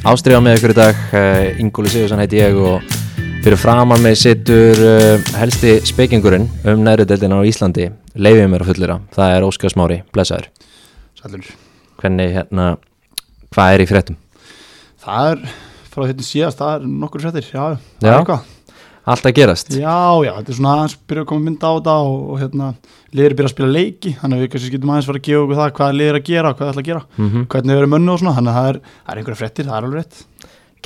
Ástriða með ykkur í dag, uh, Ingúli Sigursson heiti ég og fyrir framann með sittur uh, helsti spekingurinn um nærudeldina á Íslandi, leifið mér að fullera, það er Óskar Smári, blessaður. Sælur. Hvernig hérna, hvað er í fréttum? Það er, frá þetta síðast, það er nokkur fréttir, já, það Já. er eitthvað. Allt að gerast? Já, já, þetta er svona byrja að koma mynda á þetta og, og hérna, liður byrja að spila leiki, þannig að við kannski getum aðeins fara að gefa okkur það hvað liður að gera, hvað það ætla að gera, Mm hvernig við erum mönnu og svona, þannig að það er, er einhverja fréttir, það er alveg rétt.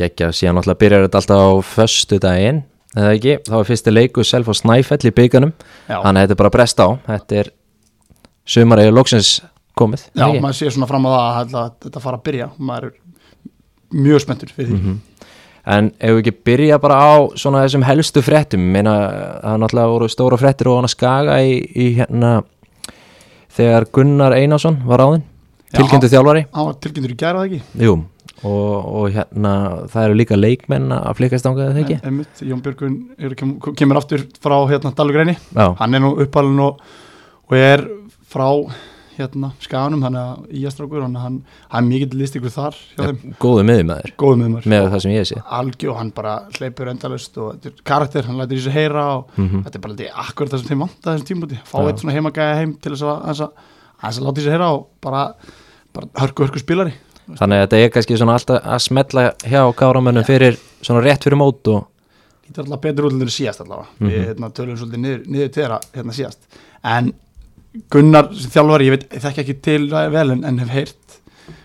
Gekkja, síðan alltaf byrjar þetta alltaf á föstu daginn, eða ekki, þá er fyrsti leiku self á Snæfell í bygganum, Já, þannig að þetta er bara brest á, þetta er sumarið loksins komið, já maður sé svona fram á það að þetta, þetta fara að byrja, maður er mjög spenntur fyrir því. Mhm. En ef við ekki byrja bara á svona þessum helstu fréttum, meina það náttúrulega voru stóra fréttir og hann að skaga í, í hérna þegar Gunnar Einarsson var áðinn, Já. tilkynntu þjálfari, tilkynntur í gæra það ekki? jú, og, og hérna það eru líka leikmenn að flikast ángaði það ekki? Einmitt, Jón Björgun er, kem, kemur aftur frá hérna Dalugreini, Já, hann er nú uppalinn og, og er frá hérna skaganum, þannig að íjastrákur hann, hann, hann er mikill listikur þar þeim, góðu miðumæður með með það sem ég sé. algjör hann bara hleypur endalust og þetta er karakter, hann lætur í sig heyra og Mm þetta er bara þetta akkur það sem þeim vant að þessum tímúti, fá eitt svona heimagæða heim til þess að, að láta í sig heyra og bara, bara hörku hörku spilari. Þannig að þetta er kannski svona alltaf að smetla hjá káramönnum fyrir svona rétt fyrir mót og Þetta er alltaf betur útlundur síðast allavega. Mhm. Við hérna, tölum svolítið niður, niður til þeirra hérna síðast. En Gunnar sem þjálfari, ég veit, ég þekki ekki til vel en, en hef heyrt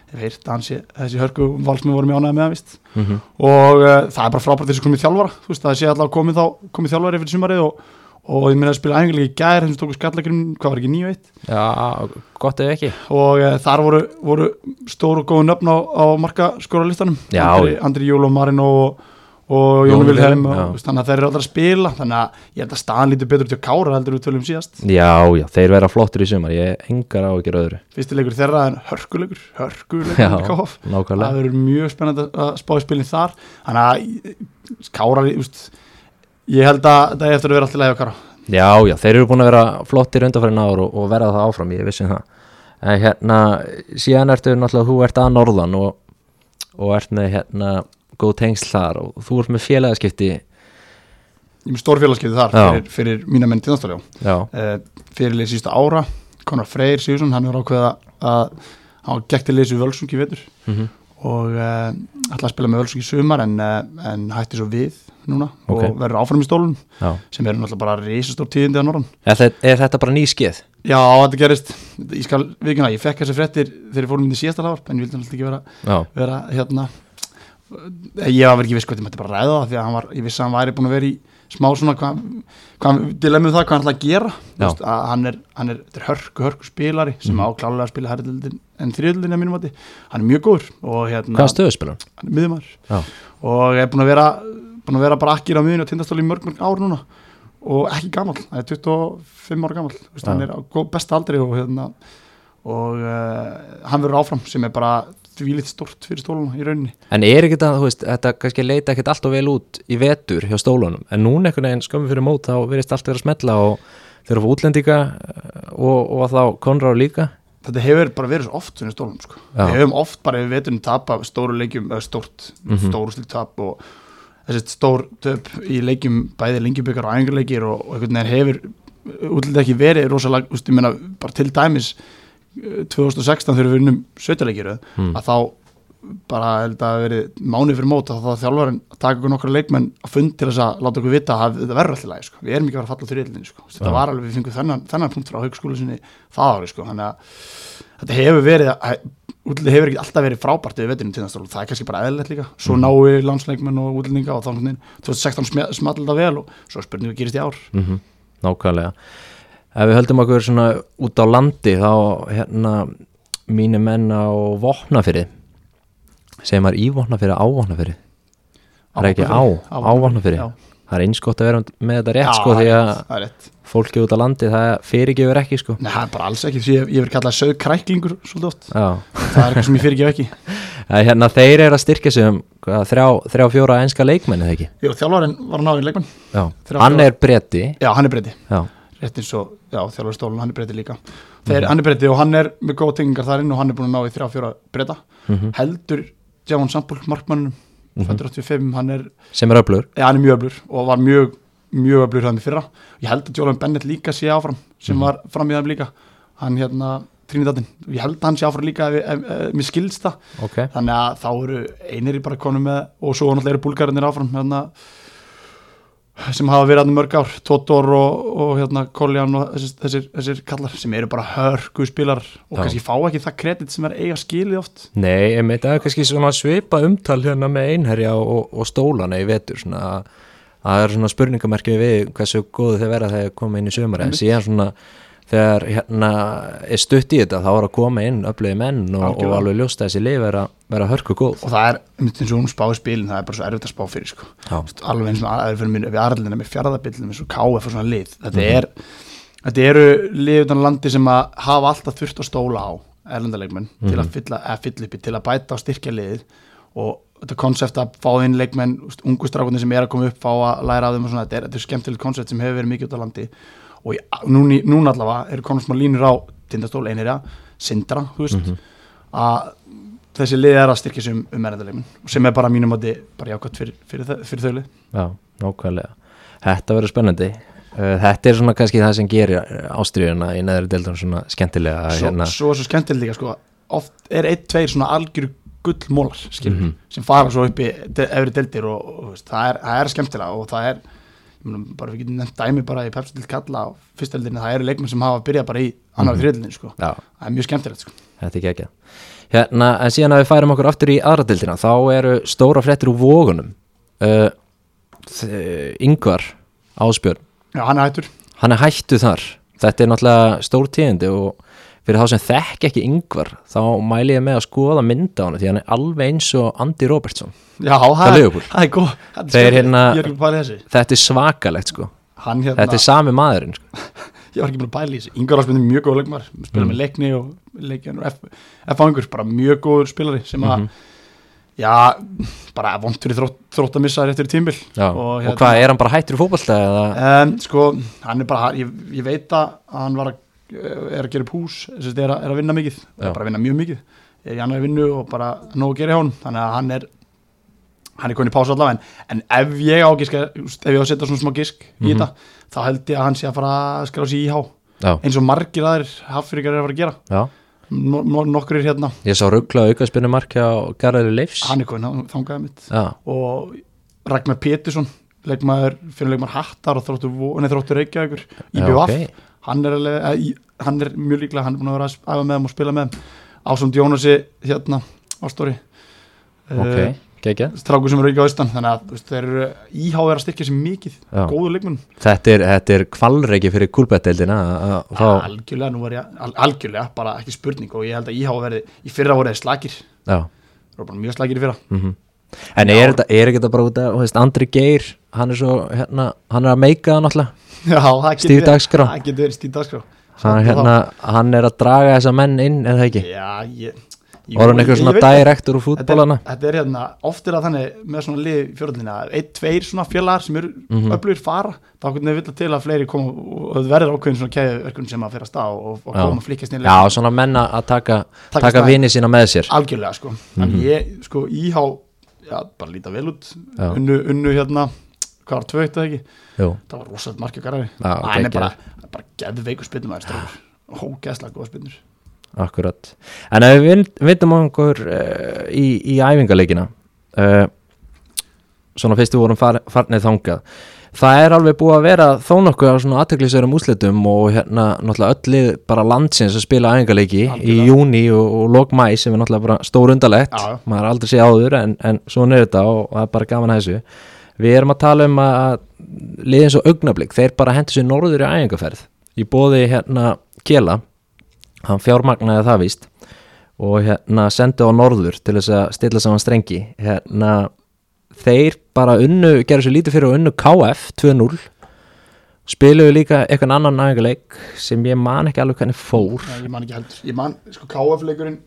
hef heyrt sé, þessi hörku valsmið voru mjög ánægða með mm og uh, það er bara frábært þessi komið þjálfara þú veist, það sé allavega komið þá, komið þjálfari fyrir sumarið og, og ég meina að spila æfingarlega í gær sem stóku skallleikurinn, hvað var ekki 9-1 Já, gott ef ekki. Og uh, þar voru, voru stór og góð nöfn á, á markaskóralistanum Já. Andri, Andri Júl og Marino og, og Jón Jónu Vilhelm, þannig að þeir eru alltaf að spila þannig að ég held að staðan lítur betur til að kára heldur við tölum síðast. Já, já, þeir vera flottir í sumar, ég hef engar á ekki öðru. Fyrsti leikur þeirra hörkuleikur Já, í KF. það verður mjög spennandi að spá í spilin þar. Þannig að kára úst, ég held að það eftir að vera alltaf leið á kára. Já, já, þeir eru búin að vera flottir undanfærin ár og, og verða það áfram, ég vissi það. En hérna, síðan ertu að góð tengsl þar og þú ert með félagaskipti. Ég er með stór félagskeiði þar fyrir, fyrir mína menn tíðastáljá Já, uh, fyrirlið sísta ára Conor Freyr Sigursson, hann er ákveða að hann til leysu Völsung í vetur. Mm og uh, ætla að spila með Völsung í sumar en, uh, en hætti svo við núna Ok. og verður áfram í stólun já. sem er náttúrulega bara reisastór tíðindi á norðan. Er, er þetta bara ný skeið? Já, þetta gerist, ég skal vikina, ég fekk þessi fréttir þegar ég fórum í síðasta lagar en ég vildi náttúrulega ekki vera, vera hérna. eh, ég var ekki viss hvað ég mætti bara ræða það því að hann var, ég vissi að hann væri búin að vera í smá svona hvað, hvað dilemmið það hvað hann ætla að gera. Veist, að hann er, hann er, þetta er hörku, hörku spilari sem Mhm. á klálega að spila herrildin en þriðildin að mínum mati, hann er mjög góður og hérna, hvaða stöðu spila hann? hann er miðumar og er búin að vera búin að vera bara akkir á miðinu og tindastóli í mörg mörg ár núna. Og ekki gamall, það er 25 ára gamall. Vist, hann er á besta aldri og, hérna, og uh, hann verður áfram sem er bara þvílitt stort fyrir stóluna í rauninni En er ekki það, þú veist, þetta kannski leita ekkert alltaf vel út í vetur hjá stólunum en núna einhvern veginn skömmi fyrir mót þá verðist allt vera að smetla og þeir eru fá útlendinga eh, og, og þá Konráð líka þetta hefur bara verið svo oft svona stólunum sko. Já. við hefum oft bara við veturinn tapa stóru leikjum, eða stórt mm Mhm. stóru slitt tap og þessi stór töp í leikjum bæði lengjubikar og æfingarleikir og, og einhvern veginn hefur útlítið ekki verið rosalega, úst, ég meina bara til dæmis 2016 þegar við vinnum sveitaleikir Hmm. að þá bara held að verið mánuð fyrir mót að þá þjálfarinn að taka okkur nokkra leikmenn að fund til þess að láta okkur vita að þetta verður alltaf lægi sko. við erum ekki að fara að falla þrjöldinni sko. þetta var alveg, við fengum þennan, þennan punkt frá haugskóla sinni það ári sko. þannig að þetta hefur verið útlitið hefur ekki alltaf verið frábært yfir veturinn tindastól, það er kannski bara eðlilegt líka svo Mhm. mm. náu landsleikmenn og útlendinga og þá 2016 small þetta vel og svo spurning hvað gerist í ár mm Nákvæmlega Ef við höldum okkur svona út á landi þá hérna mínu menn á Vopnafyrði segir maður í Vopnafyrði á Vopnafyrði Það er ekki á, á Vopnafyrði Já. Það er eins gott að vera með þetta rétt Já, sko því að fólki út á landi það fyrirgefur ekki sko. Nei, það er bara alls ekki, því ég, verið kallað sög kræklingur svolítið oft, það er eitthvað sem ég fyrirgef ekki. Hérna þeir eru að styrkja sig um þrjá, þrjá fjóra enska leikmenni þegar ekki? Jú, þjálfarinn var að ná í leikmann. Já, Þrjá, hann er bretti Já, hann er breyti, Já, rétt eins og já, þjálfarinn stólun, hann er breyti líka. Þeir, hann er breyti og hann er með góð tengingar þar inn og hann er búin að ná í þrjá fjóra breyta mhm, heldur Javon Sampul, markmannum Mhm. fættur 85, hann er, sem er öflur ja, hann er mjög öflur og var mjög, mjög öflur það með fyrra. Ég held að Jólan Bennett líka sé áfram sem Mhm. var fram í þeim líka. Hann hérna, Trinidadin, ég held að hann sé áfram líka ef, ef, ef, mér skilst það. Ok, þannig að þá eru einir í bara konum með og svo náttúrulega eru búlgarinnir áfram hérna, sem hafa verið hann mörg ár Totor og, og hérna, Koljan og þessir, þessir, þessir kallar sem eru bara hörgu spilar og Já. kannski fá ekki það kredit sem er eiga skilið oft nei, að það er kannski svona svipa umtal hérna með einherja og, og stólana í vetur svona að það er svona spurningamerki við hversu góðu þeir vera þegar þeir koma inn í sömur en síðan svona þegar hérna er stutt í þetta þá er að koma inn öflögi menn og, og alveg ljósta þessi lif vera, vera hörku góð og það er, einmitt eins og hún spáði spilin það er bara svo erfitt að spá fyrir sko. Alveg eins og aðeins fyrir mér við aðralina með fjaraðabillin eins og KF og svona lið þetta, Mhm. er, þetta eru lið utan landi sem að hafa alltaf þurft að stóla á erlendalegmenn til Mhm. að fylla, að fylla uppi til að bæta og styrkja liðið og þetta konsept að fá inn leikmenn úst, ungu strákunni sem er að koma upp fá að læra af þeim og svona, þetta er, þetta er skemmtilegt konsept sem hefur verið mikið út á landi og í, núna, núna allavega eru konum smá línur á tindastól einirja, sindra, veist Mhm. að þessi lið er að styrkja um, um erlendalegmenn sem er bara mínum átti bara jákvæmt fyrir, fyrir, fyrir, fyrir þau lið Já, nákvæmlega Þetta verður spennandi Þetta er svona kannski það sem gerir ástriðuna í neðri deildun svona skemmtilega svo, hérna, svo svo skemmtilegt líka sko, oft er einn, tveir svona algjöru gullmólar skilur, Mhm. sem fara svo upp í efri deldir og, og veist, það, er, það er skemmtilega og það er ég bara við getum nefnt dæmi bara í Pepsi til kalla á fyrsteldinni, það eru leikmenn sem hafa byrjað bara í annar mm -hmm. sko. Já, það er mjög skemmtilegt sko. þetta er ekki ekki Hérna, en síðan að við færum okkur aftur í aðra deildina þá eru stóra fréttir úr vógunum uh, Yngvar Ásbjörn já, hann er hættur hann er hættu þar þetta er náttúrulega stór tíðindi og fyrir þá sem þekk ekki yngvar þá mæli ég með að skoða mynda á hann því hann er alveg eins og Andy Robertson já, það, er góð hérna- þetta er svakalegt sko hérna, þetta er sami maðurinn sko. ég var ekki búin að pæla í þessi Ingar Ásbjörn er mjög góð leikmar spila Mm. með leikni og leikjan og F, F ángur, bara mjög góður spilari sem að, Mhm. já bara vond fyrir þrótt, þrótt að missa þér eftir tímbil Og og, hérna- hvað, er hann bara hættur í fótbolta eða? um, sko, hann er bara ég, ég veit að hann var að er að gera að er, er að vinna mikið er bara að vinna mjög mikið. Er í annar vinnu og bara nóg að gera hjá hann þannig að hann er hann er konið í pásu allavega en, en ef ég á giska, ef ég á að setja svona smá gisk í Mhm. þetta, þá held ég að hann sé að fara að skrá sig í há Já, eins og margir aðrir hafðfyrirgar er að fara að gera. No, no, nokkur er hérna, Ég sá ruggla aukaspinnu marki á Garðari Leifs. Hann er konið þangaði mitt. Já, og Ragnar Pétursson leikmaður, fyrir leikmaður Hattar og þróttur, þróttur Reykjavíkur í BVF, hann er alveg eh, hann er mjög líklega, hann er búin að vera að æfa með þeim og spila með þeim, ásand Jónasi hérna, ástóri Ok, gekkja strákur sem eru ekki á austan, þannig að veist, þeir eru íháður að styrkja sér mikið, Já. góðu leikmenn Þetta er, er kvalreiki fyrir kúlbettdeildina fá, algjörlega, nú var ég al, algjörlega, bara ekki spurning og ég held að íhá verði, í fyrra voru þeir slagir já. Það voru bara mjög slagir í fyrra. Mm En Já. er þetta, er ekki þetta bara út að, veist, Andri Geir, hann er svo, hérna, hann er að meika það náttúrulega, Já, það Stíf dagskrá. það getur verið stíf dagskrá hann, hérna, hann er að draga þessa menn inn, eða ekki? Já, ég Var hann eitthvað svona það. direktur úr þetta er, fútbólana? þetta er hérna, oft er það þannig með svona lið fjörðlina, einn, tveir svona félagar sem eru mm Mhm. öflugir fara þá hvernig vilja til að fleiri koma og það verður ákveðin svona keðverkun sem að fyrir að stað og, og Já. koma að flikast niður Já, svona menna að taka, Taka taka vini sína með sér. algjörlega sko en Mhm. ég, sko, íhá já, bara líta vel út. Unnu, unnu hérna, hvað var tvö eitt eða ekki? Jú, það var rosalega Já, hann er bara, bara geðveikur spinnum hógeðslega góða spinnur akkurat. En ef við vind- vindum okkur uh, í, í æfingaleikina, uh, svona fyrst við vorum far, farnið þangað, það er alveg búið að vera þó nokkuð á svona aðteklisverum úslitum og hérna náttúrulega öll lið bara landsins að spila æfingaleiki í júni og, og lok mæ sem er náttúrulega bara stór undalegt, Já, maður har aldrei séð áður en, en svona er þetta og það er bara gaman að þessu. Við erum að tala um að liðin svo augnablík, þeir bara hendur sér norður í æfingaferð í bóði hérna Kjela hann fjármagnaði það víst og hérna sendi á norður til þess að stilla saman strengi. Hérna þeir bara unnu, gerðu sér lítið fyrir unnu KF 2-0 spiluðu líka eitthvað annan æfingarleik sem ég man ekki alveg hvernig fór. Nei, ég man ekki heldur. Ég man, sko, KF leikurinn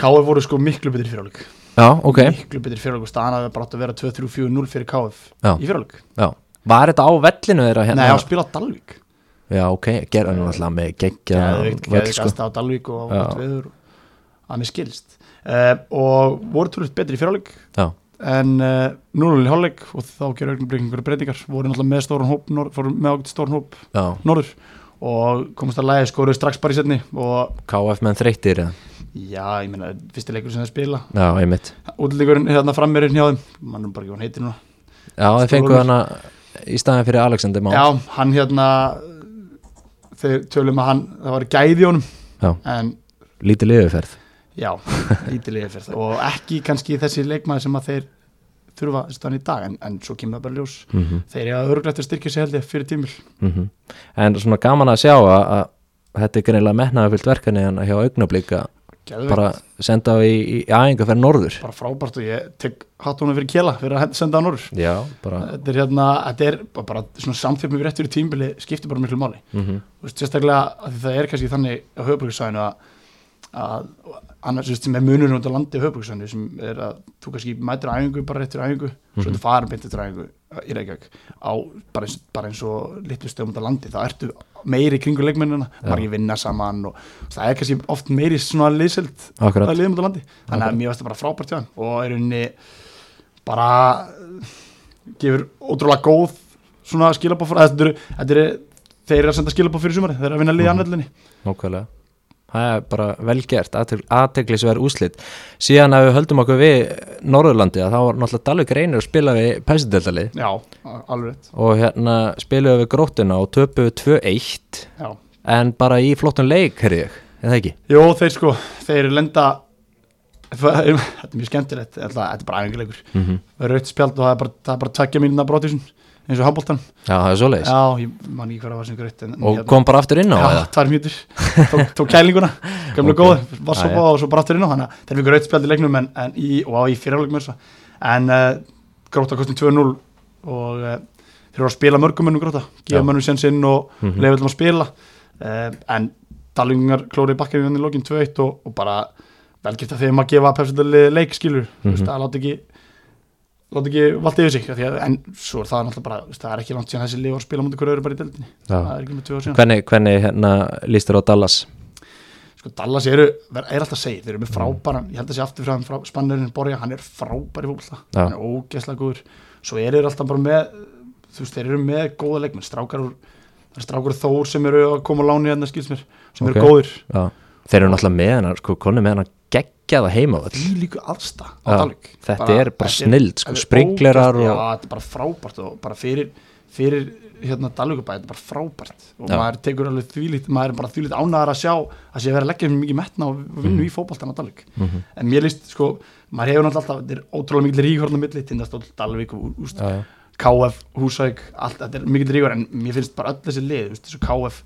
KF voru sko miklu betri fyrirháleik já, ok, miklu betri fyrirháleik og staðan að bara átt að vera 2-3-4-0 fyrir KF Já. í fyrirháleik já. Var þetta á vellinu þeirra Nei, hérna á spila á Dalvík. Já, ok, gerðu hann alltaf með völl geðveikt sko á Dalvík og að mér skilst. Uh, og voru tölvöld betri í fyrirleik já, en uh, núlulega í hálfleik og þá gerur augnablik einhverju breytingar. Voru náttúrulega með stórun hóp nor, fóru með ágætt stórun hóp já, norður og komast að lægi skoruðu strax bara í setni KF menn þreyttir eða? já, ég meina, fyrsti leikur sem þeir spila. Já, einmitt. Útlíkurinn hérna frammeirinn hjá þeim. Mann er bara ekki hann heitir núna. Já, þeir fengu hana í staðin fyrir Alexander Má já, hann hérna þeir tölum að hann, það var gæði honum. Já. en lítið liðuferð já, lítilega fyrir og ekki kannski þessi leikmaður sem að þeir þurfa stann í dag en, en svo kemur það bara ljós. Mm -hmm. þeir eru að örglætt að styrkja sig held ég fyrir tímil Mhm. en svona gaman að sjá að, að þetta er greinilega metnaðafyllt verkefni en hjá augnablíka bara senda á í, í æfinga fyrir norður. Bara frábært og ég tek hattunum fyrir kjela fyrir að senda á norður. Já, bara þetta er hérna, þetta er bara, bara svona samþjöfum við rétt fyrir tímbili skiptir bara miklu máli. Mm veist, sérstaklega að það er kannski þannig á höfbruksvæðinu að, að annars veist, sem er munurinn út á landi á höfbruksvæðinu sem er að þú kannski mætir æfingu bara rétt fyrir æfingu svo Mhm. þú farin eftir æfingu í Reykjavík á bara eins, bara eins og litlu stöðum út á landi þá ertu meiri kringu leikmennina Já. margir vinna saman og það er kannski oft meiri svona akkurat að liðum út á landi þannig að mér varst það bara frábært hjá hann og er unni bara uh, gefur ótrúlega góð svona skilabóð fyrir þetta eru, þeir eru að senda skilabóð fyrir sumari þeir eru að vinna liði Mhm. Það er bara vel gert, aðteglisverð úslit síðan að við höldum okkur við Norðurlandi að þá var náttúrulega Dalvik reynir að spila við rétt og hérna spiluðu við gróttina og töpuðu 2-1 já. en bara í flottun leik, herri ég, eða ekki? Jó, þeir sko, þeir lenda þetta er mjög skemmtilegt þetta er bara æfingilegur Mm -hmm. það er rautt spjald og það er bara, það er bara tvekja mínuna brotísun eins og handbóltan Já, það er svoleiðis já, ég man ekki hvað það var sem rautt en, og kom bara aftur inn á já, það tvær mjútur tók, tók kælinguna, gamlu Ok. okay. góð var svo bá og svo bara aftur inn á þannig að þeir fikk rautt spjald í leiknum en, en í, og á í fyrirleik með þess en uh, gróta kostum 2-0 og uh, þeir eru að spila mörgum mönnum gróta Já. mönnum sens inn og Mhm. leiða þeim að spila uh, en Dalvingar klórið bakkið í lokin 2-1 og, og bara velgert að þeim að gefa leik mm. -hmm. það láti láti ekki valdi yfir sig að, en svo er það náttúrulega bara veist, það er ekki langt síðan þessi lið var að spila mútið hverju öru bara í deildinni það er ekki með tvö ár síðan Hvernig, hvernig hérna lístur á Dallas? sko Dallas eru, er alltaf segja þeir eru með frábæran, ég held að sé aftur frá, spannurinn Borja, hann er frábær í fólkla Já. hann er ógeðslega góður svo eru þeir alltaf bara með þú veist, þeir eru með góða leikmenn strákar úr, er strákar Þór sem eru að koma á láni hérna skils mér, sem Ok. eru góðir Já. Þeir eru náttúrulega með hana, sko, konu með hana geggjaða heima því líku aðsta á Dalvik Þetta er bara snild, sko, er ógeðslega- og já, þetta er bara frábært og bara fyrir, fyrir hérna Dalvíkubæ, þetta er bara frábært og Já. maður tekur alveg þvílít maður er bara þvílít ánæðar að sjá að sé að vera að leggja mikið metna og vinnu Mhm. í fótboltan á Dalvík Mhm. en mér líst, sko, maður hefur náttúrulega alltaf þetta er ótrúlega mikil ríkvarnar milli, tindastóll, Dalvík og úst, Já. KF, Húsæk allt, þetta er mikil ríkvar en mér finnst bara öll þessi lið, þessu KF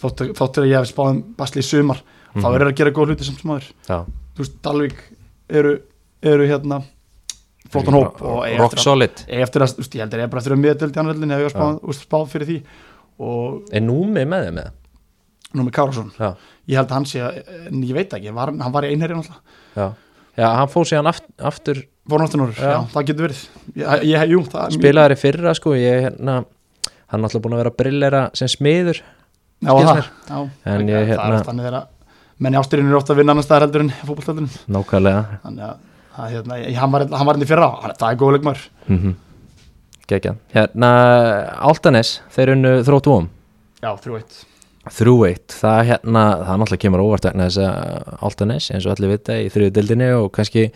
þótt þótt að ég hef spáðum basli í sumar þá Mhm. er það að gera góð hluti sem smáður Já. þú veist, Dalvík eru, eru hérna flottan hóp Rock eftir að- solid eftir að, ég heldur ég bara eftir að miðdöld í annaðlunni hefur ég spáð, fyrir því og Er númi með þeim með? nú með Kárasson ég held að hann sé, að- en ég veit ekki var, hann var í einherri náttúrulega, já Já, hann fór síðan aft, aftur fór náttúrulega núr Já. já. það getur verið, ég, ég, jú, það spilaðar í fyrra, sko ég, hérna, hann er alltaf búin að vera að brillera sem smiður já, það, já, En það, ég, það hérna- er þannig þeirra menn í ásturinn eru ofta að vinna annar staðar heldur en fótballtöldunum Nákvæmlega. Þannig að, að hérna, hann var var inn í fyrra, hann, það er góð leikmar mm -hmm. Gekja Hérna, Altanes, þeir unnu þróttúum já, 3-1 3-1, það hérna það náttúrulega kemur óvart vegna þess að Altanes, eins og allir vita í þriðu dildinni og kannski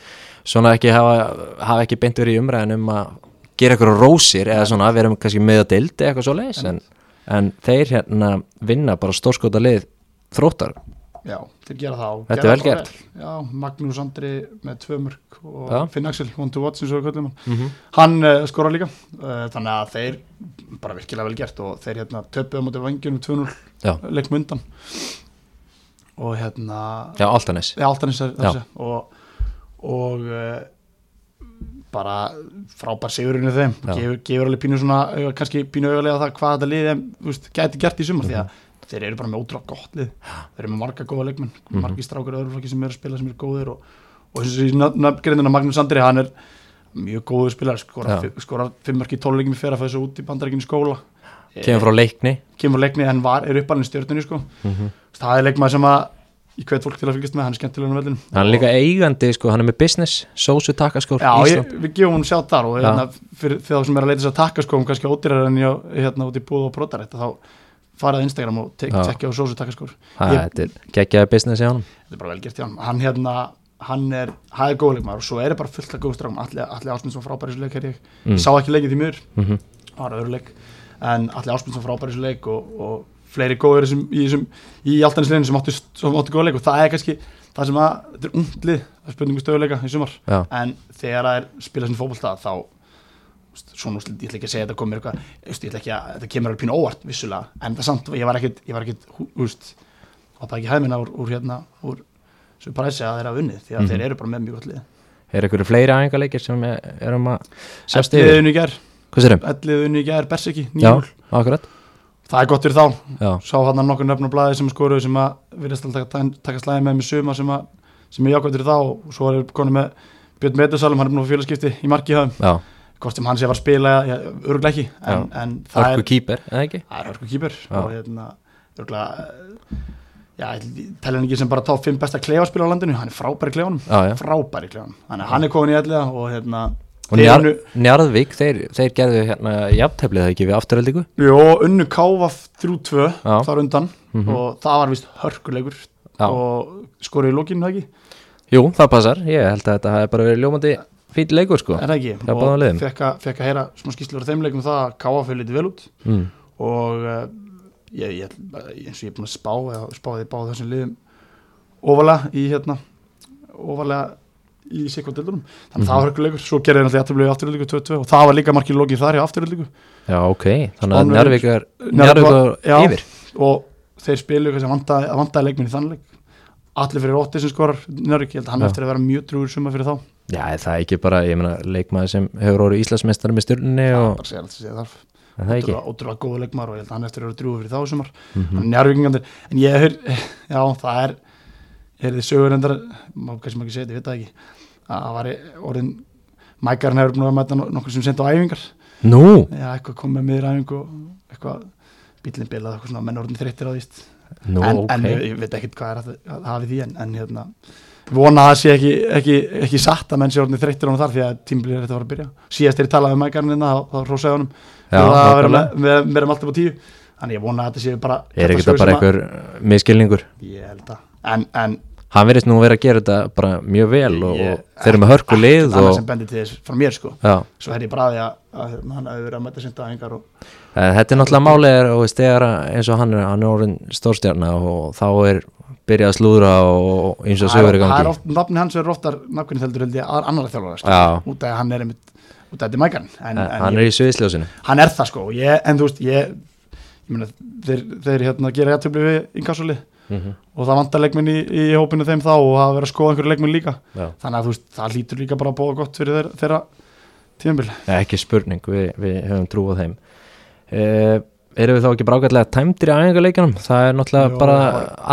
svona ekki hafa, hafa ekki beint verið í umræðin um að gera eitthvað rósir eða svona vera kannski með að dildi eitthvað svo leis en, en þeir hérna vinna bara stórskota lið þróttar já, þeir gera það og Þetta er vel gert. já, Magnús Andri með tvö mörg og Já. Finn Axel, one to watch eins og hann mm -hmm. hann uh, skora líka uh, þannig að þeir bara virkilega vel gert og þeir hérna töpuðu á móti vangjunum 2-0 Já. leikm undan og hérna Já, Altanis Já. þessi og, og uh, bara frábær sigurinn í þeim gefur, gefur alveg pínu svona kannski pínu auðlega það hvað þetta lið þeim, þú veist, gæti gert í sumar því að þeir eru bara með ótrúlega gott lið þeir eru með marga góða leikmenn Mhm. margi strákur öðru flokki sem eru að spila sem eru góðir og, og eins og í nafngreinina Magnús Andri hann er mjög góður spilar skora, Já. skora fimmmarki tóluleikum í fyrir þessu út í bandarækinu skóla kemur frá leikni kemur leikni en var, er uppalinn stjórnunni sko. mm -hmm. það er leikmaður sem að ég hvet fólk til að fylgjast með, hann er skemmtilegur á vellinu hann er líka eigandi sko, hann er með business sósu takkaskór Já, ég, við gefum hún sjá þar og hérna, fyrir þá sem er að leita sér sko kannski ódýrar en ég hérna út í búð og brotarætt þá farað Instagram og tekja á sósu takkaskór það er geggjaði business í honum. Þetta er bara vel gert hjá hann hérna, hann er, hann er góðleikmaður og svo er það bara fullt af góð strákum. Allir, allir Ásmundsson frábæri þessu leik er ég, Mm. sá ekki leikið því mjög mm -hmm. það var öðru leik. En allir Ásmundsson frábæri þessu leik og, og fleiri góður þessum, í, þessum, í alltanisleginu sem áttu, sem áttu góð leik. Og það er kannski það sem að, þetta er undlið er spurningu stöðuleika í sumar. Já, en þegar það er spilað sem fótbolta þá svona úrslit, ég ætla ekki að segja að þetta komir eitthvað, ég ætla ekki að þetta kemur alveg pínu óvart vissulega, en það samt, ég var ekkit ég var ekkit, úst, hoppaði ekki hæðmina úr, úr hérna, úr sem præsi að þeir hafa unnið, því að Mhm. þeir eru bara með mjög gott lið. Er einhverju fleiri æfingarleikir sem er, erum að Ellið gær, hvað sér þeim? ellið í gær, Berseki, já, 9-0 akkurat. Það er gott fyrir þá, já, sá hann nokkur nöfn á blaði sem skoruðu sem að virðast alltaf taka, taka slæði með með suma sem, að, sem er jákvæmt fyrir þá. Og svo er konið með Björn Metursalum, hann er búin að fá félagskipti í marki höfum, já, hvort sem hann sé að fara að spila ja, örgulega ekki, en, en það er kýper, ekki? það er hörku kýpur Já. og hérna örgulega já, hann ekki sem bara top 5 besta klefaspila á landinu, hann er frábæri klefanum já, já frábæri klefanum, þannig að hann er komin í elliða og hérna og Njar, Njarðvík, þeir, þeir gerðu hérna jafnteflið það ekki við afturöldingu Jó, unnu káfa 3-2 Já. þar undan Mhm. og það var vist hörkuleikur Já. og skoruði í lokinu, það ekki? jú, það passar, ég held að þetta hefði bara verið ljómandi fýll leikur sko Er það ekki? Liðum. fekk að, fekk að heyra smá skýslur á þeim leikum um það að káfa fyrir litið vel út mm. og uh, ég, ég, eins og ég er búin að spá spáði báð þessum liðum ofalega í hérna ofalega í sikvandildunum þannig að það var hörkuleikur, svo gerði náttúrulega afturlegu afturöldingu 2-2 og það var líka markið lókið þar í afturöldingu já, ok, þannig að já. er yfir og þeir spilu kannski að vantaði, að vantaði leikminn í þannleik allir fyrir Ótti sem skorar Njörg, ég held að hann Já. eftir að vera mjög trúur suma fyrir þá já, það er ekki bara, ég meina, leikmaður sem hefur orðið Íslandsmeistari með stjórnunni og bara segja alltaf segja þarf er það ekki? Ótrúlega, ótrúlega góðu leikmar og ég held að hann eftir að vera trúur fyrir þá sumar. Mm Njárvíkingandir, en ég hör já, það er er þið sögur endar, má kannski ekki segja þetta, ég veit það ekki að það var orðin Mækarinn hefur búin að mæta no- nokkur sem senda á æfingar. Nú, já, eitthvað kom með miður æfingu eitthvað bílinn bilað, að, að hafi vona að það sé ekki, ekki, ekki satt að menn sé orðin þreyttir hann þar því að tímbilið er þetta að fara að byrja. Síðast er ég talaði um mækarinn hérna þá, hrósaði honum. Að með, með alltaf á tíu. Þannig ég vona að þetta sé bara er ekki þetta bara að- einhver miskilningur ég held að en, en hann verðist nú vera að gera þetta bara mjög vel og, Ég- og þeir eru með hörku lið ekkert annað sem bendir til þess frá mér sko. Já, svo er ég bara að að, að hann hefur verið að mæta sinta aðingar og Eh, þetta er náttúrulega málið er, og að- eins og hann er, hann er orðin stórstjarna og þá er byrjað að slúðra og eins og sögur í er gangi. oft, nafni hans er oftar nafnkunni heldur held ég að annar þjálfara sko, út af að hann er einmitt út af þetta mækan. En, en hann ég, er í sviðsljósinu. Hann er það sko. Ég, en þú veist ég, ég meina, þeir, þeir hérna gera jættöfli við inkassoli mm og það vantar leikmenn í, í hópinu þeim þá og það verður að skoða einhverju leikmenn líka. Já. þannig að þú veist það lítur líka bara að bóða gott fyrir þeir, þeirra tíðanbíl ekki spurning, við, við höfum trú á þeim. Uh, erum við þá ekki brákvæðlega tæmdir í æfingarleikunum það er náttúrulega Jó. bara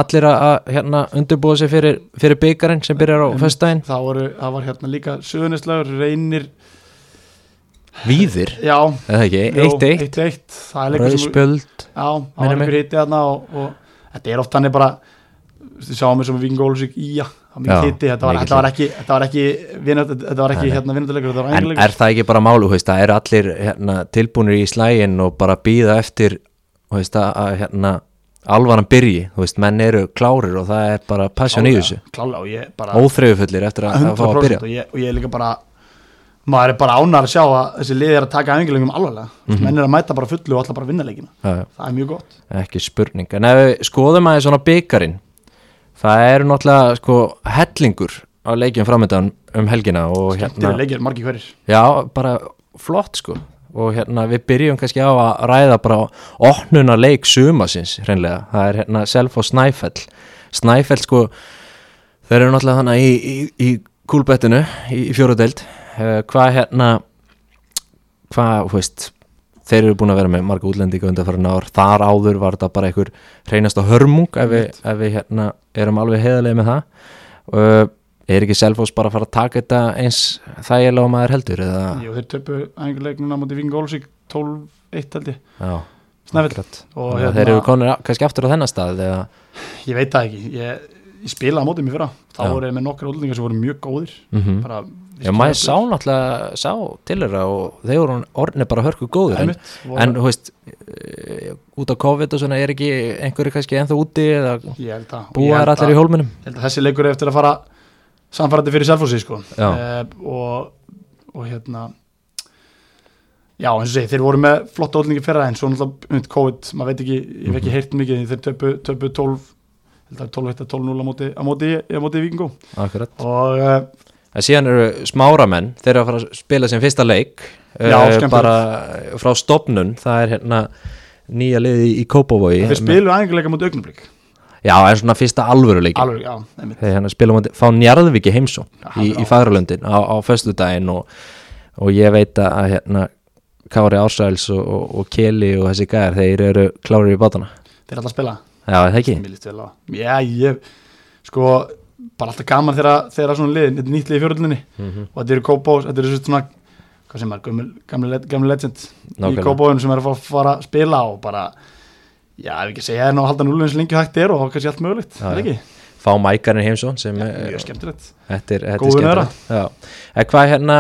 allir að að, hérna, undirbúa sig fyrir, fyrir byggarinn sem byrjar á föstudaginn. það, voru, það var hérna líka söðunislagur reynir víðir, já, eða ekki, jú, 1-1 1-1 það er leikur sem rauðspöld já, það var einhver hitti þarna og, og þetta er oft hann bara við sjáum við sem Víking Ólusík í já, hitti, þetta var, þetta var ekki þetta var ekki, ekki hérna var En er það ekki bara málu, það eru allir hérna, tilbúinir í slægin og bara býða eftir veist, að, hérna, alvaran byrji, veist, menn eru klárir og það er bara passion í þessu. óþreyfufullir eftir að, að fá að 100% byrja og ég, og ég er líka bara maður er bara ánar að sjá að þessi lið er að taka æfingarleikum alvarlega, mm Mhm. menn er að mæta bara fullu og alltaf bara vinna leikina, það er mjög gott. Ekki spurning. En ef við skoðum aðeins svona byggarinn það eru náttúrulega sko hellingur á leikjum framöndan um helgina og hérna, leikir, margir hverjir. Já, bara flott sko. Og hérna við byrjum kannski á að ræða bara opnuna leik sumasins hreinlega, það er hérna Self og Snæfell. Snæfell sko þeir eru náttúrulega þannig í, í, í kúlbettinu í, í fjórudeld uh, hvað hérna hvað, þú veist þeir eru búin að vera með marga útlendinga undan fyrir ár. Þar áður var þetta bara einhver reynast á hörmung ef við, ef við hérna erum alveg heiðarlega með það. Uh, er ekki Selfoss bara að fara að taka þetta eins þægilega og maður heldur eða? Jú, þeir töpu á móti Víking Ólusík 12-1 held ég, akkurat. og hérna, þeir eru konir kannski aftur á þennan stað eða, ég veit það ekki. Ég, ég spilaði á mótið mér fyrra. Þá voru ég með nokkra útlendingar sem voru mjög góðir. Mm bara, Já, maður sá náttúrulega sá til þeirra og þeir voru orðinni bara hörku góður en, en þú veist uh, út á COVID og svona er ekki einhverju kannski ennþá úti eða ég held að og ég búa held þær allir í hólminum? ég held að þessi leikur er eftir að fara samfærandi fyrir Selfossi sko. Uh, og, og hérna já eins og segi þeir voru með flotta útlendingi fyrra en svo náttúrulega COVID, maður veit ekki, ég hef ekki heyrt mikið þeir töpu, töpu 12 held að 12 1 12-0 á móti, móti, móti Akkurat. Og uh, En síðan eru smáramenn, þeir eru að fara að spila sem fyrsta leik Já, skemmtilegt. bara frá stopnun, það er hérna nýja liði í Kópavogi. Þeir spilu aðeinkuleika mútið augnablík Já, það er svona fyrsta alvöru leiki alveg, já, einmitt. Þeir hérna spila mútið, fá Njarðvíki heimsó í, í Fagralundin á, á föstudaginn og, og ég veit að hérna Kári Ársæls og, og, og Keli og þessi gæðar, þeir eru klárir í bátana. Þeir er alltaf að spila. Já, það ekki? Já, ég, sko bara alltaf gaman þegar þegar svona lið, þetta er nýtt lið í fjörðlinni Mhm. og þetta eru Kópós, þetta eru svona hvað sem er, gamli legend í Nákvæmlega. Kópóinu sem er að fara, að spila og bara, já, ef ekki segja er ná að halda núlu eins lengi og hægt er og kannski allt mögulegt, Já, er ekki? Fá Mækarinn heimsó sem Já, er mjög skemmtilegt. Þetta er, þetta er skemmtilegt. hvað hérna,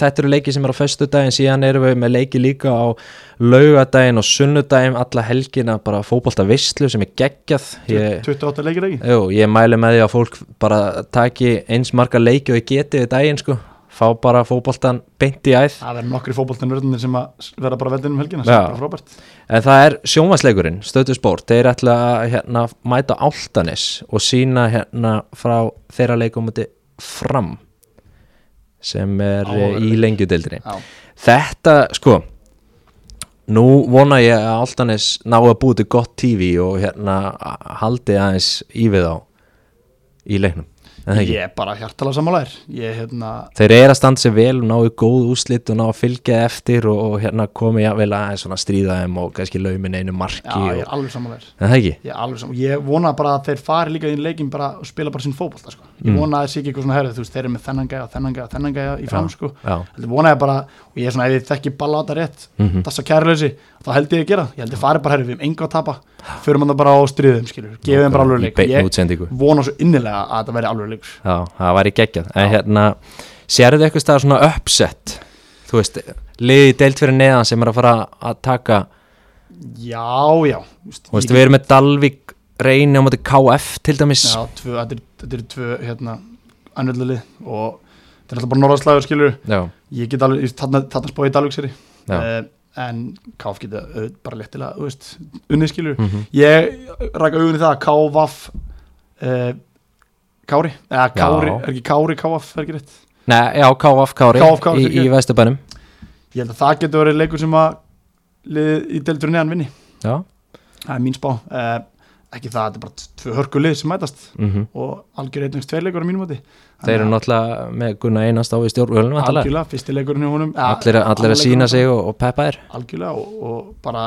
þetta eru leiki sem eru á föstudaginn síðan erum við með leiki líka á laugadaginn og sunnudaginn alla helgina bara fótbolta veistlu sem er geggjað. Ég, 28 leikir ekki? jú, ég mæli með því að fólk bara taki eins marga leiki og getið í daginn sko fá bara fótboltan beint í æð. Það verður nokkri fótboltanurðunir sem verða bara veldin um helgina, er frábært. En það er sjónvarsleikurinn, stötu sport. Þeir ætla að hérna, mæta áltanis og sína hérna frá þeirra leikum múti fram sem er Áhugaverður í lengjudeildinni. Þetta, sko nú vona ég að áltanis ná að búið til gott TV og hérna haldi aðeins í við á í leiknum. það ég er bara hjartalega sammálaðir hérna, Þeir eru að standa sér vel og náu góð úslit og ná að fylgja eftir og, og hérna komi vel svona stríða þeim og kannski laumin einu marki já, ég er alveg sammálaðir Ég, alveg saman. ég vona bara að þeir fari líka í leikin bara og spila bara sinn fótbolta sko. ég Mm. vona að það sé ekki eitthvað svona veist, þeir eru með þennan gæja, þennan gæja, þennan gæja í fram sko. Og ég er svona ef ég þekki balla á þetta rétt, þessa kærleysi þá held ég að gera, ég held ég fari bara herrið við um enga að tapa, fyrir mann það bara á stríðum skilur, gefið þeim bara alveg leik ég vona svo innilega að þetta veri alveg leikur Já, það væri geggjað. En hérna, sérðu eitthvað stað svona uppsett Þú veist, liði deilt fyrir neðan sem er að fara að taka já, já. Veist, Þú veist, ég við erum með Dalvik reyni á móti KF til dæmis. Já, tvö, þetta, er, eru tvö hérna, annarlili og þetta er alltaf bara norðarslæður skilur Já, ég get alveg, þarna, þarna spóið í Dalvíkseri Já. uh, en KF geta bara léttilega, þú veist, unnið skilur Mhm. ég rækka augun í það að KVF uh, Kári, eða Kári, Já. er ekki Kári KF, er ekki rétt? Nei, já, KF Kári. KF Kári, í, í Vesturbænum. Ég held að það getur verið leikur sem að liðið í deildur neðan vinni. Já, það er mín spá. Uh, ekki það, þetta er bara tvö hörkulið sem mætast mhm. og algjör einnigst tveir leikur á mínum mati Þeir eru náttúrulega með Gunnar Einast á í stjórnvölinu algjörlega, fyrsti leikurinn hjá honum. Allir, allir að sína sig og, og peppa þér? Algjörlega og, og bara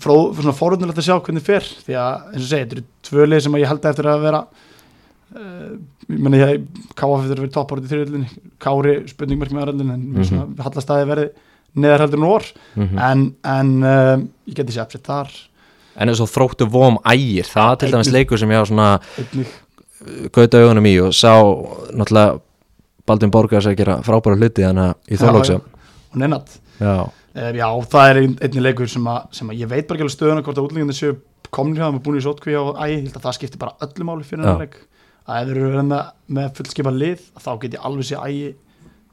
fró, svona forunulegt að sjá hvernig fer því að eins og segi, þetta eru tvö lið sem að ég held eftir að vera uh, ég menna ég káaf eftir að vera toppárið í þriðjöldinni Kári spurningmerk með aðröldin en mm. -hmm. hallastæði verði neðar heldur en vor. Mm en, en uh, ég geti sér En eins og þróttu vom ægir Það til dæmis leikur sem ég á svona einnig, gauta augunum í og sá náttúrulega Baldvin Borgars að gera frábæra hluti þannig að í Já, þólóksjá og neinat Já, uh, já, það er ein, einnig leikur sem að, sem að ég veit bara ekki alveg stöðuna hvort að útlendingarnir séu komnir hjá þeim og búin í sótkví á æg, ég held að það skiptir bara öllu máli fyrir hennar leik. Að ef þeir eru verið með, með fullskipa lið þá get ég alveg sé ægi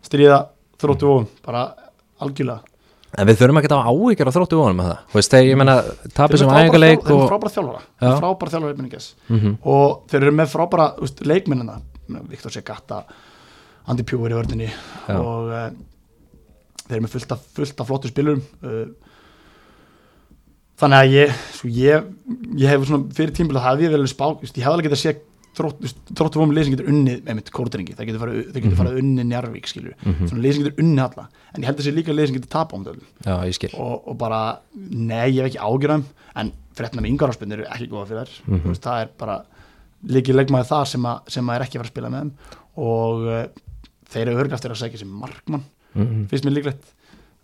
stríða þróttu og bara algjörlega En við þurfum ekki að hafa áhyggjur á þróttu vonum með það Þú veist, þegar ég menna tapir sem æfingarleik þeir eru og... frábæra þjálfara Já. þeir eru frábæra þjálfara einminningas Mhm. og þeir eru með frábæra úst, leikmennina Viktor Segata Andi Pjúir í vördinni Já. og uh, þeir eru með fullt af, fullt af flottu spilurum uh, þannig að ég svo ég, ég hef svona fyrir tímbil að hef ég vel spá, ég hef alveg getað að sé þróttu þrótt vomið lið sem getur unnið með mitt kórdrengi, það getur farið, Mhm. farið unnið Njarvík skilju, Mhm. svona lið sem getur unnið alla en ég held að sé líka sem getur tapa um þau Já, ég skil. Og, og bara, nei, ég hef ekki ágjörðum en fréttina með yngararspinn eru ekki góða fyrir þær. Mhm. Þú veist, það er bara líkið leikmaði það sem, að, sem að er ekki að fara að spila með þeim. Og uh, þeir eru örglega eftir að segja sem markmann, mm finnst mér líklegt.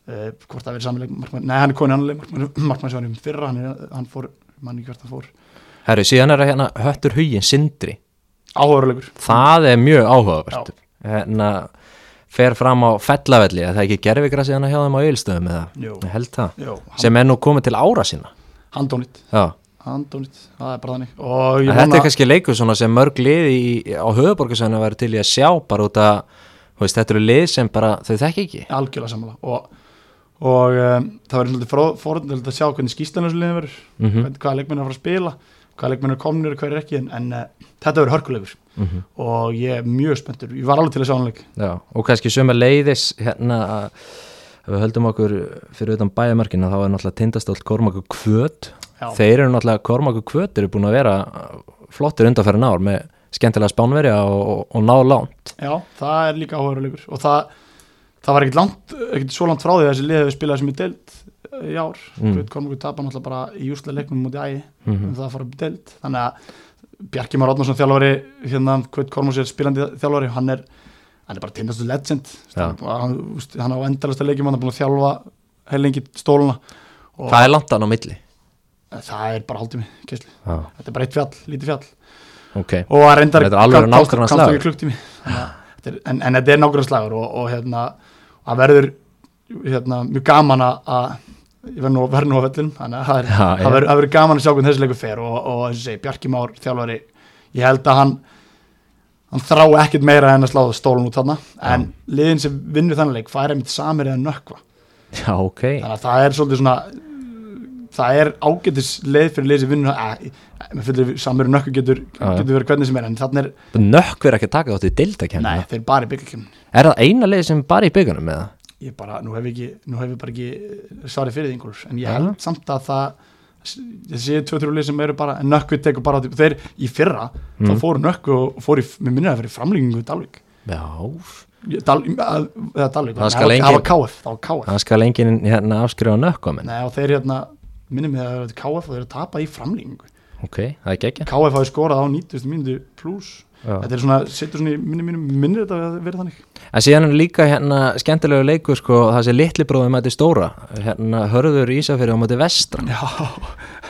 Uh, hvort það verið samanleik markmann, nei, hann er konið annarleik markmann, markmann sem var í fyrra, hann, er, hann fór Herru, síðan er það hérna höttur hugin Sindri. Áhugaðurlegur Það er mjög áhugavert. Hérna fer fram á fellavelli að það ekki gerfigrassi hann hjá þeim á ylstöðum eða? Held það. Jó, sem er nú komið til ára sína handónit Já, handónit, það er bara þannig. Þetta vona er kannski leikur sem mörg lið í, á höfuborgarsöðinu væri til í að sjá bara út að veist, þetta eru lið sem bara þau þekki ekki. Algjörlega sammála. Og, og um, það verður svolítið fórhundilegt að sjá hvernig skýslan þessu liðin verður. Mm -hmm. hvernig, hvaða leikmenn er að fara að spila hvaða leikmenn er komnir og hver er ekki en, en uh, þetta verður hörkulegur Mhm. og ég er mjög spenntur, ég var alveg til að sjá hann leik. Já, og kannski sömu leiðis hérna að við höldum okkur fyrir utan bæjamarkina þá er náttúrulega tindastóll Kormakur Kvöt. Já. þeir eru náttúrulega Kormakur Kvöt eru búin að vera flottir undanferðin ár með skemmtilega spánverja og, og, og ná lánt Já, það er líka áhugaðurlegur og það, það var ekkert langt, ekkert svo langt frá því að þessi lið hefur spilað sem er deild í ár, Mm. Kormákur tapar náttúrulega bara í júslega leiknum mútið ægi. Mm um það að fara upp í deild. Þannig að Bjarki Már Átnarsson þjálfari hérna, Kveit Kormáks er spilandi þjálfari. Hann er, hann er bara tindastu legend. Já. hann, hann á endalasta leikjum hann er búin að þjálfa heilengi stóluna. Hvað er langt hann á milli? það er bara haldið mig kessli. Já, þetta er bara eitt fjall, lítið fjall. Ok. Og að reyndar komst ekki að þetta er- en, en þetta er nákvæmlega slagur og, og hérna að verður hérna, mjög gaman að ég verð nú, verð nú á vellin þannig að það er- Já, já. verður gaman að sjá hvernig þessi leikur fer og, og eins og segi, Bjarki Már þjálfari, ég held að hann hann þrá ekkert meira en að slá stólun út þarna, en liðin sem vinnur þannig leik fær einmitt samir eða nökkva Já, ok þannig að það er svolítið svona það er ágætis leið fyrir lið sem vinnur að, samir nökku getur, Já, já. getur verið hvernig sem er en þannig er, Nökk verið ekki að taka þátt í deildakefni nei, þeir bara í byggjarkjöfni Er það eina leið sem bara í byggunum eða? Ég bara, nú hef ég ekki, bara ekki svarið fyrir því einhverjur, en ég held samt að það ég sé tvö-þrjú lið sem eru bara en nökku tekur bara á því, þeir í fyrra Mm. þá fóru nökku og fóru, mér minna að fyrir framlýningu í Ég- Dal, að, eða Dalvík, Það það var KF það það skal enginn hérna afskrifa nökk á minn nei og þeir hérna minnum mig að það KF og þeir eru að tapa í framlýningu Ok, það er geggja KF hafi skorað á 90 mínútu pluss Já. þetta er svona, setur svona í minni mínum minnir þetta að vera þannig? En síðan er líka hérna skemmtilegu leikur sko, það sé litli bróði mæti stóra. Hérna hörður Ísafjörði á mæti vestra já,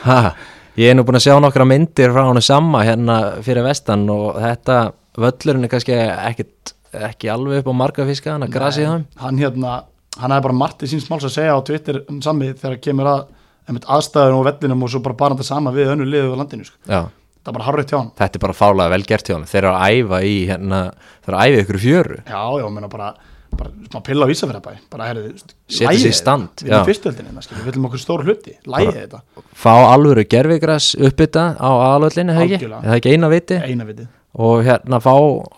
ha, Ég er nú búin að sjá nokkra myndir frá hann sama hérna fyrir vestan og þetta völlurinn er kannski ekkit, ekki alveg upp á marga fiska hann að grasi það hann hérna, hann hefði bara margt í síns máls að segja á Twitter um sami þegar kemur að aðstæðunum og vellinum og svo bara bara þetta sama við önnu liðu á landinu sko. Það er bara harrið hann þetta er bara fálega vel gert hjá hann þeir eru að æfa í hérna þeir eru að æfa ykkur fjöru. Já, já, menna bara, bara smá pilla á Ísafjörðabæ bara herrið, Setja sig í stand, við erum fyrstöldinina, við viljum okkur stór hluti. Lægið þetta, fá alvöru gerfigras uppbytta á ekki? Algjörlega. Er það ekki eina viti? Og hérna fá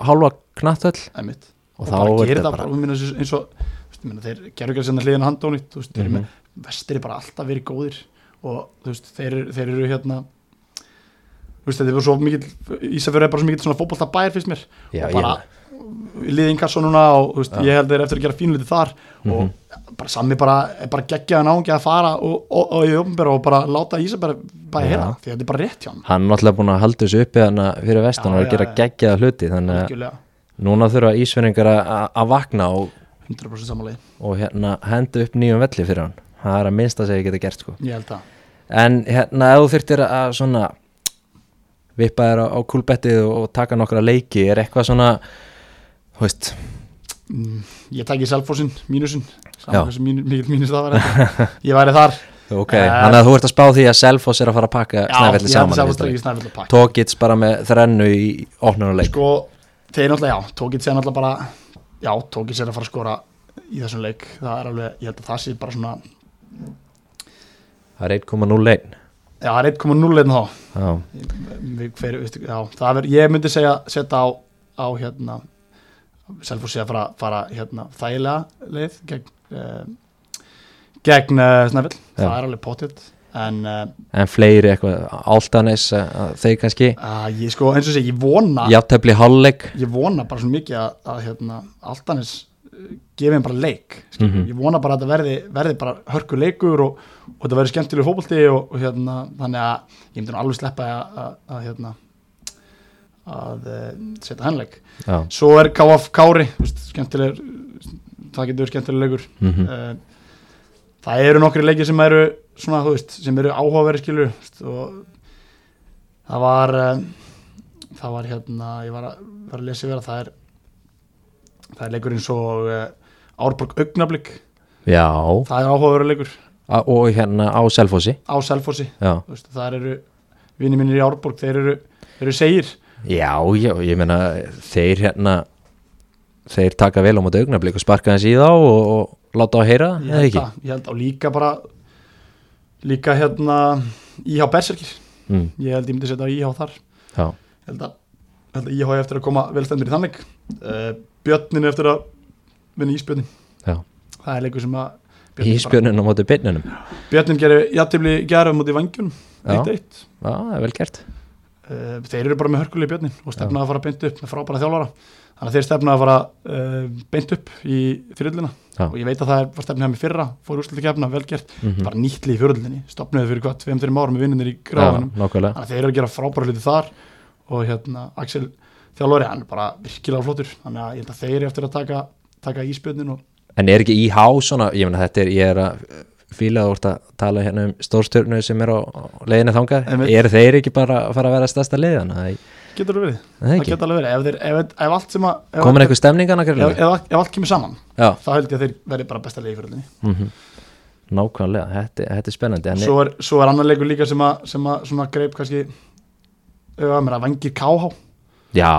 hálfa knattöll emitt Og og, þá bara er gerir þetta það bara- bara eins, og meina, þeir að senda hliðina handónit Mhm. með vestir er bara alltaf verið góðir. Og veist, þeir, þeir eru hérna veist, þetta er svo mikil Ísafjörður er bara svo mikil svona fótbolta bær fyrst mér Já, og bara liðin kassu núna og veist, ég held þeir eftir að gera fínluti þar. Mhm. og bara sami bara, bara geggjaðan ángi að fara og, og, og og bara láta Ísafjörður bara Já. heyra því þetta er bara rétt hjá hann hann er náttúrulega búin að halda þessu uppi hann fyrir vestan og er að gera já. geggjaða hluti þannig að núna þurfa ísverningar að vakna og, 100% samanlega og hérna henda upp nýjum velli fyrir hann. Það er að minnsta ég geta gert sko. En hérna ef þú þurftir að svona vippa þér á, á kúlbettið og, og taka nokkra leiki er eitthvað svona þú veist, Mm, ég tæki selfossin, mínusinn. Já. saman hversu mínu, mikill mínus það var ég væri þar. Ok, Eh, þannig að þú ert að spá því að Selfoss er að fara að pakka snæfelli ég saman í Tókits bara með þrennu í opnunuleik sko, þeir náttúrulega, já, tókið sér náttúrulega bara já, tókið sér að fara að skora í þessum leik, það er alveg, ég held að það sé bara svona, það er 1,01 já, það er 1,0 einn þá. Já, já, ég myndi segja setja á, á hérna selfoss sé að fara, fara hérna þægilega leið gegn uh, gegn uh, snæfell, Já. það er alveg potið en uh, en fleiri eitthvað Altanis, að þeir kannski? Ég sko, eins og sé, ég vona ég vona bara svo mikið að, að hérna, Altanis uh, gefi þeim bara leik mm Mhm. ég vona bara að þetta verði, verði bara hörku leikur og, og þetta verði skemmtileg fótbolti og, og hérna, þannig að ég myndi nú alveg sleppa að, að, hérna að uh, setja hennleik já, svo er KF Kári skemmtileg það getur skemmtileg leikur. Mhm, uh, það eru nokkri leikir sem eru svona, þú veist, sem eru áhugaveri skilur og það var um, það var hérna ég var að, var að lesa yfir að það er það er leikur eins og uh, Árborg Augnablík Já, það er áhugaverður leikur. A- og hérna á Selfossi. Á Selfossi. Það eru vinni mínir í Árborg þeir eru, eru segir. Já, já ég meina þeir hérna þeir taka vel á móti augnablik og sparka hans í þá og, og láta á að heyra, ég eða held, ekki? að, ég held að líka bara líka hérna íhá Berserkir. Mm, ég held ég myndi setja á íhá þar. Já, held að, að íhá eftir að koma vel stendur í þannleik uh, Björnin eftir að vinna Ísbjörnin já. Það er leikur sem að Björnin Ísbjörnin á móti bara- Björnin gerir játtifli gerðum mútið vangjunum Já. 1-1 Já, það er vel gert. Uh, þeir eru bara með hörkulegi Björnin og stefnaði að fara beint upp með frábæra þjálfara. Þannig að þeir stefnaði að fara uh, beint upp í fyrirlina. Já. og ég veit að það var stefnið hjá mig fyrra fór úrslutu kefna, vel gert, Mhm. bara nýttli í fyrirlinni stopnuði fyrir hvað, 2-3 ára með vinnunir í Já, gráðunum. þannig að þeir eru að gera frábæra hluti þar. Og hérna Axel þjálfari, hann er bara virkilega flottur. Þannig að ég held að þeir eru eftir að taka, taka íspjörnin og En er ekki IH svona, ég meina þetta er, ég er að fíla að úrst að tala hérna um stórstjörnu sem er á, leiðinu Einmitt. er þeir ekki bara að fara að vera stærsta leiðan, getur það verið, er það getur alveg verið. Ef, þeir, ef, ef allt sem að ef, komin einhver stemningan að ef, gera ef, allt kemur saman Já, þá held ég að þeir verði bara besta leið í fyrirlinni mm nákvæmlega, þetta, þetta er spennandi. En, svo er, svo er annar leikur líka sem að, sem að greip kannski að vangir KH Já,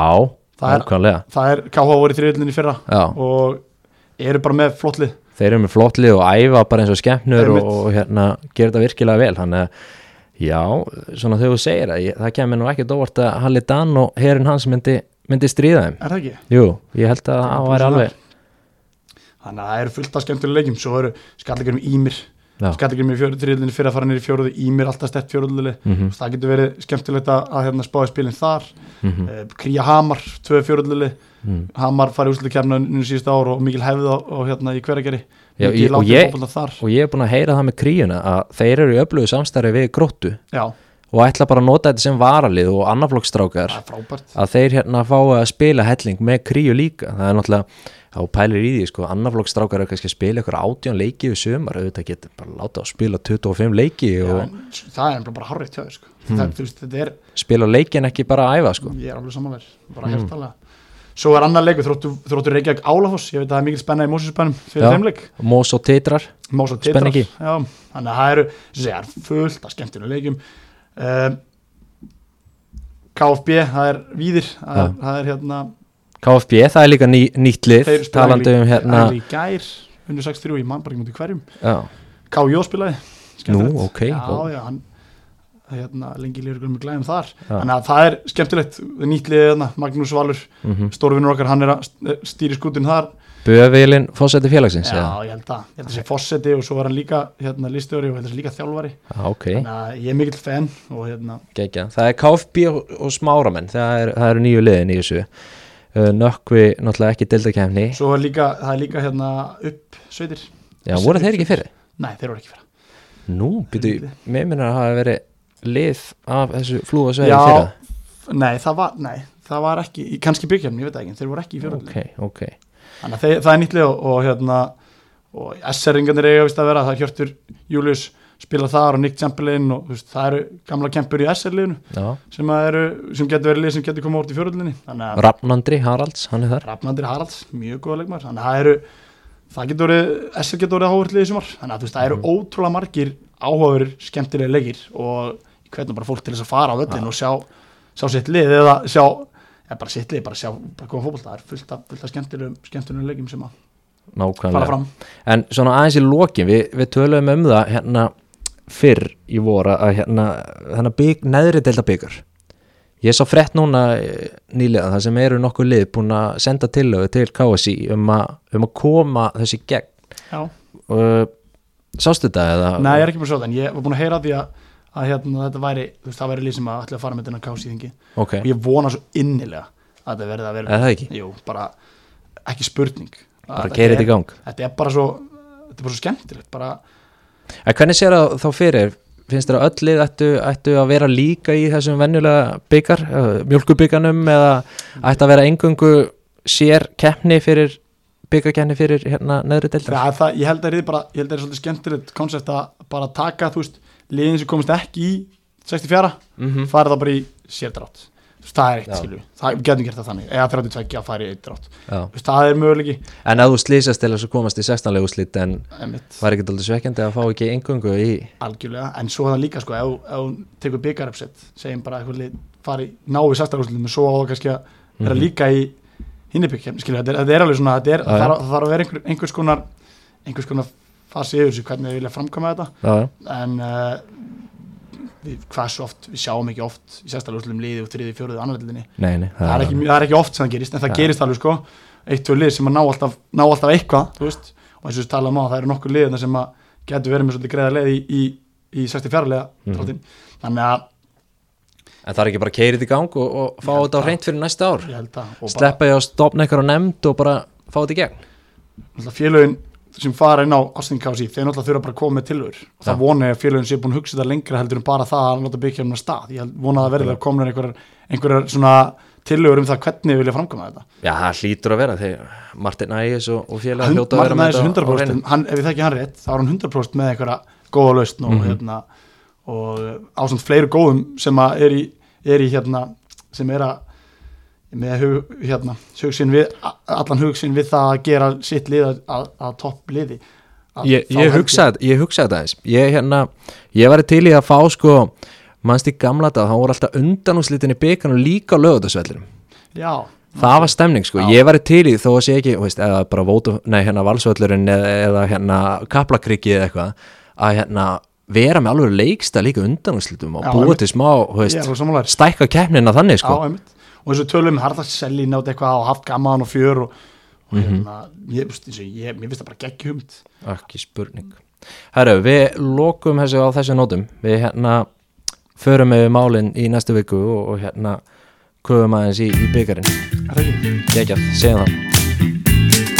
nákvæmlega. það er KH voru í þriðlinni fyrra Já, og eru bara með flottlið þeir eru með flottlið og æfa bara eins og skemmnur og, og hérna gera þetta virkilega vel þannig að já, svona þegar þú segir að ég, það kemur nú ekki dóvart að Halli Dan og herin hans myndi, myndi stríða þeim. Er það ekki? Jú, ég held að það væri alveg þannig að það eru fullt af skemmtilega leikjum svo eru skallegur um Ímir Já, skallegur með fjóru þriðlinni fyrir að fara nýri fjóruðu Ímir alltaf stett fjóruðli mhm, það getur verið skemmtilegt að, að hérna, spáði spilin þar. Mhm, uh, Kría Hamar, tvö fjóruðli mhm. Hamar farið kemna nú síðust ár og mikil hefð á, á hérna í hverjargeri og ég- og ég er búin að heyra það með kríuna að þeir eru í öflugu samstarfi við gróttu já, og ætla bara að nota þetta sem varalið og frábært. að þeir hérna fá að spila helling með kríu líka. Það er náttúrulega, þá pælir í því sko, annarflokkstrákar er kannski að spila ykkur átján leiki við sömar, auðvitað getur bara láta að spila 25 leiki já, og en það er bara horrið þér sko. þetta er, spila leikin ekki bara að æfa sko. ég er alveg samanverð bara hértalega svo er annar leikur, þróttu, þróttu Reykjavík Álafoss ég veit að það er mikil spenna í Já. leik Mós og Titrar Spenningi. já, þannig að það eru er fullt af skemmtinu leikjum um, KFB, það er víðir það Já. það er hérna KFB, það er líka ný, nýtt lið talandi um hérna í gær undir 63 í mann bara ekki mútið hverjum. KJ spilaði. Nú, ok, já, já, hann hérna, lengi lýður með glæðum þar. Já. þannig að það er skemmtilegt nýtt liðið hérna, Magnús Valur, mm stórvinnur okkar hann er að st- stýri skútin þar. Böðvilin fósætti félagsins já, eða? ég held að, ég held að sé fósetti og svo var hann líka hérna, listjóri og held að sé líka þjálfari. Já, ok, þannig að ég er mikill og hérna, það er KFB og, og smáramenn það, er, það eru nýju liðin í þessu Nökkvi náttúrulega ekki dildakefni svo er líka það er líka hérna upp sveitir Já, voru þeir ekki fyrir? nei, þeir voru ekki fyrir Nú, byrju, mér minnur að hafa verið lið af þessu flúa svegi Já. fyrir nei, það var, nei, það var ekki kannski byrgjum, ég veit það ekki, þeir voru ekki í fjöröldin Ok, ok. Þannig að þeir, það er nýttlega og, og hérna og SR-ingarnir eiga vist að vera það er Hjörtur Július spila þar og Nick Chamberlain og veist, það eru gamla kempur í SR-liðinu sem, sem getur verið lið sem getur koma úr í að Rafnandri Haralds, hann er þar. Rafnandir Haralds, mjög góða leikmar þannig að það eru það getur verið, SR getur verið áhverjum í sumar. Þannig að veist, það eru Mhm. ótrúlega margir áhugaverið skemmtilega leikir og hvernig bara fólk til þess að fara á völlin og sjá, sjá sitt lið eða sjá, eða bara sitt lið, bara sjá bara koma fótboll, það er fullt af, fullt af skemmtilegum skemmtilegum leikjum sem að fara Nákvæmlega fram. En svona aðeins í lokin, við, við töluðum um það hérna fyrr í voru að hérna, hérna bygg, neðri delta byggar Ég sá frett núna eh, nýlega það sem eru nokkuð lið búin að senda tillögu til KSI um, a, um að koma þessi gegn. Uh, Sástu þetta eða? Nei, ég er ekki búin að sjá það, en ég var búin að heyra því að, að hérna, þetta væri, þú veist, það væri lið sem að ætla að fara með þennan kási í þingi. Ok, og ég vona svo innilega að þetta verði að það ekki? Jú, bara ekki spurning. Bara Að keiri þetta þetta í gang. er- Þetta er bara svo, þetta er bara svo skemmtilegt bara, En hvernig sér það þá fyrir? Finnst þér að öll lið ættu, ættu að vera líka í þessum venjulega byggar, mjölkubygganum eða ættu að vera engungu sér keppni fyrir byggakenni fyrir hérna neðri deildar? það, það, ég held að það er bara, ég held að það er svolítið skemmtilegt koncept að bara taka, þú veist, liðin sem komist ekki í 64, Mm -hmm. fara það bara í sérdrátt það er eitt skilju, það við getum gert það þannig. Eða 32 að fara í eitt veist, það er möguleiki. En að þú slýsast til þess að komast í 16 leguslít en einmitt, var ekki aldrei svekkjandi að fá ekki engungu í algjörlega, en svo er það líka sko, ef þú tekur byggaröpsett segjum bara eitthvað lið fari náðu sérstakarúslitum og svo á það kannski að vera Mhm. líka í hinnibyggjum, skilju, þetta, er- er alveg svona þetta er, það, þarf, það að vera einhver, einhers konar einhvers konar fasi yfir sig hvernig við vilja framkvæma þetta. En uh, við, hvað svo oft, við sjáum ekki oft í sérstakarúslitum liði og þriði, fjóruði nei, nei það, er ekki, það er ekki oft sem það gerist en það Já. gerist alveg sko. Eitt, tvö lið sem að ná alltaf, ná alltaf eitthvað og eins og við talaðum á það eru nokkur liðina sem að getur verið með svolítið greiða leið í, í, í 64 liða Mhm. dráttin þannig að En það er ekki bara keirið í gang og, og fá þetta á hreint fyrir næsta ár? ég held að og bara, Sleppa ég að stopna eitthvað á nefnd og bara fá þetta í gegn? Félögin sem fara inn á Austin KC þeir náttúrulega þurfa bara að koma með tilhör og það Já. vona ég að félögin sé búin að hugsa þetta lengra heldur en bara það að láta byggja um stað ég vona að það verði að koma einhverjar, einhverjar svona tilhör um það hvernig við vilja framkvæma þetta Já, það hlýtur að vera þegar Martin Ægis og, og félag Hund- hljóta að vera Martin með Ægis þetta á 100% hreinu. hann, ef ég þekki hann rétt, þá er hann 100% með einhverja góða lausn og, Mhm. hérna, og ásand fleiri góðum sem er í, er í hérna, sem er að með hug, hérna, hugsin við, allan hugsin við það að gera sitt lið að, að, að topp liði Að Ég, ég, hugsaði, ég þetta eins Ég, hérna, ég var til í að fá sko mannst í gamla dag, þá voru alltaf undanúslitin í byggarnu líka á lögutasvellinum já, það var stemning sko, Já. ég var til í þó að sé ekki, veist, eða bara vótu, nei, hérna valsvöllurinn eða, eða hérna kaplakriki eða eitthvað, að hérna vera með alveg leiksta líka undanúslitum og einmitt. til smá, veist, stækka keppnina þannig Já, sko einmitt. og tölum harða selli nátt eitthvað og haft gaman og fjör og, og Mhm. hérna, ég, veist, eins og ég, mér finnst það bara geggjum ekki spurning Herru, við lokum þessu á þessu nótum við hérna förum með málin í næstu viku og, og hérna köfum aðeins í, í ekki? Gekjað, segjum það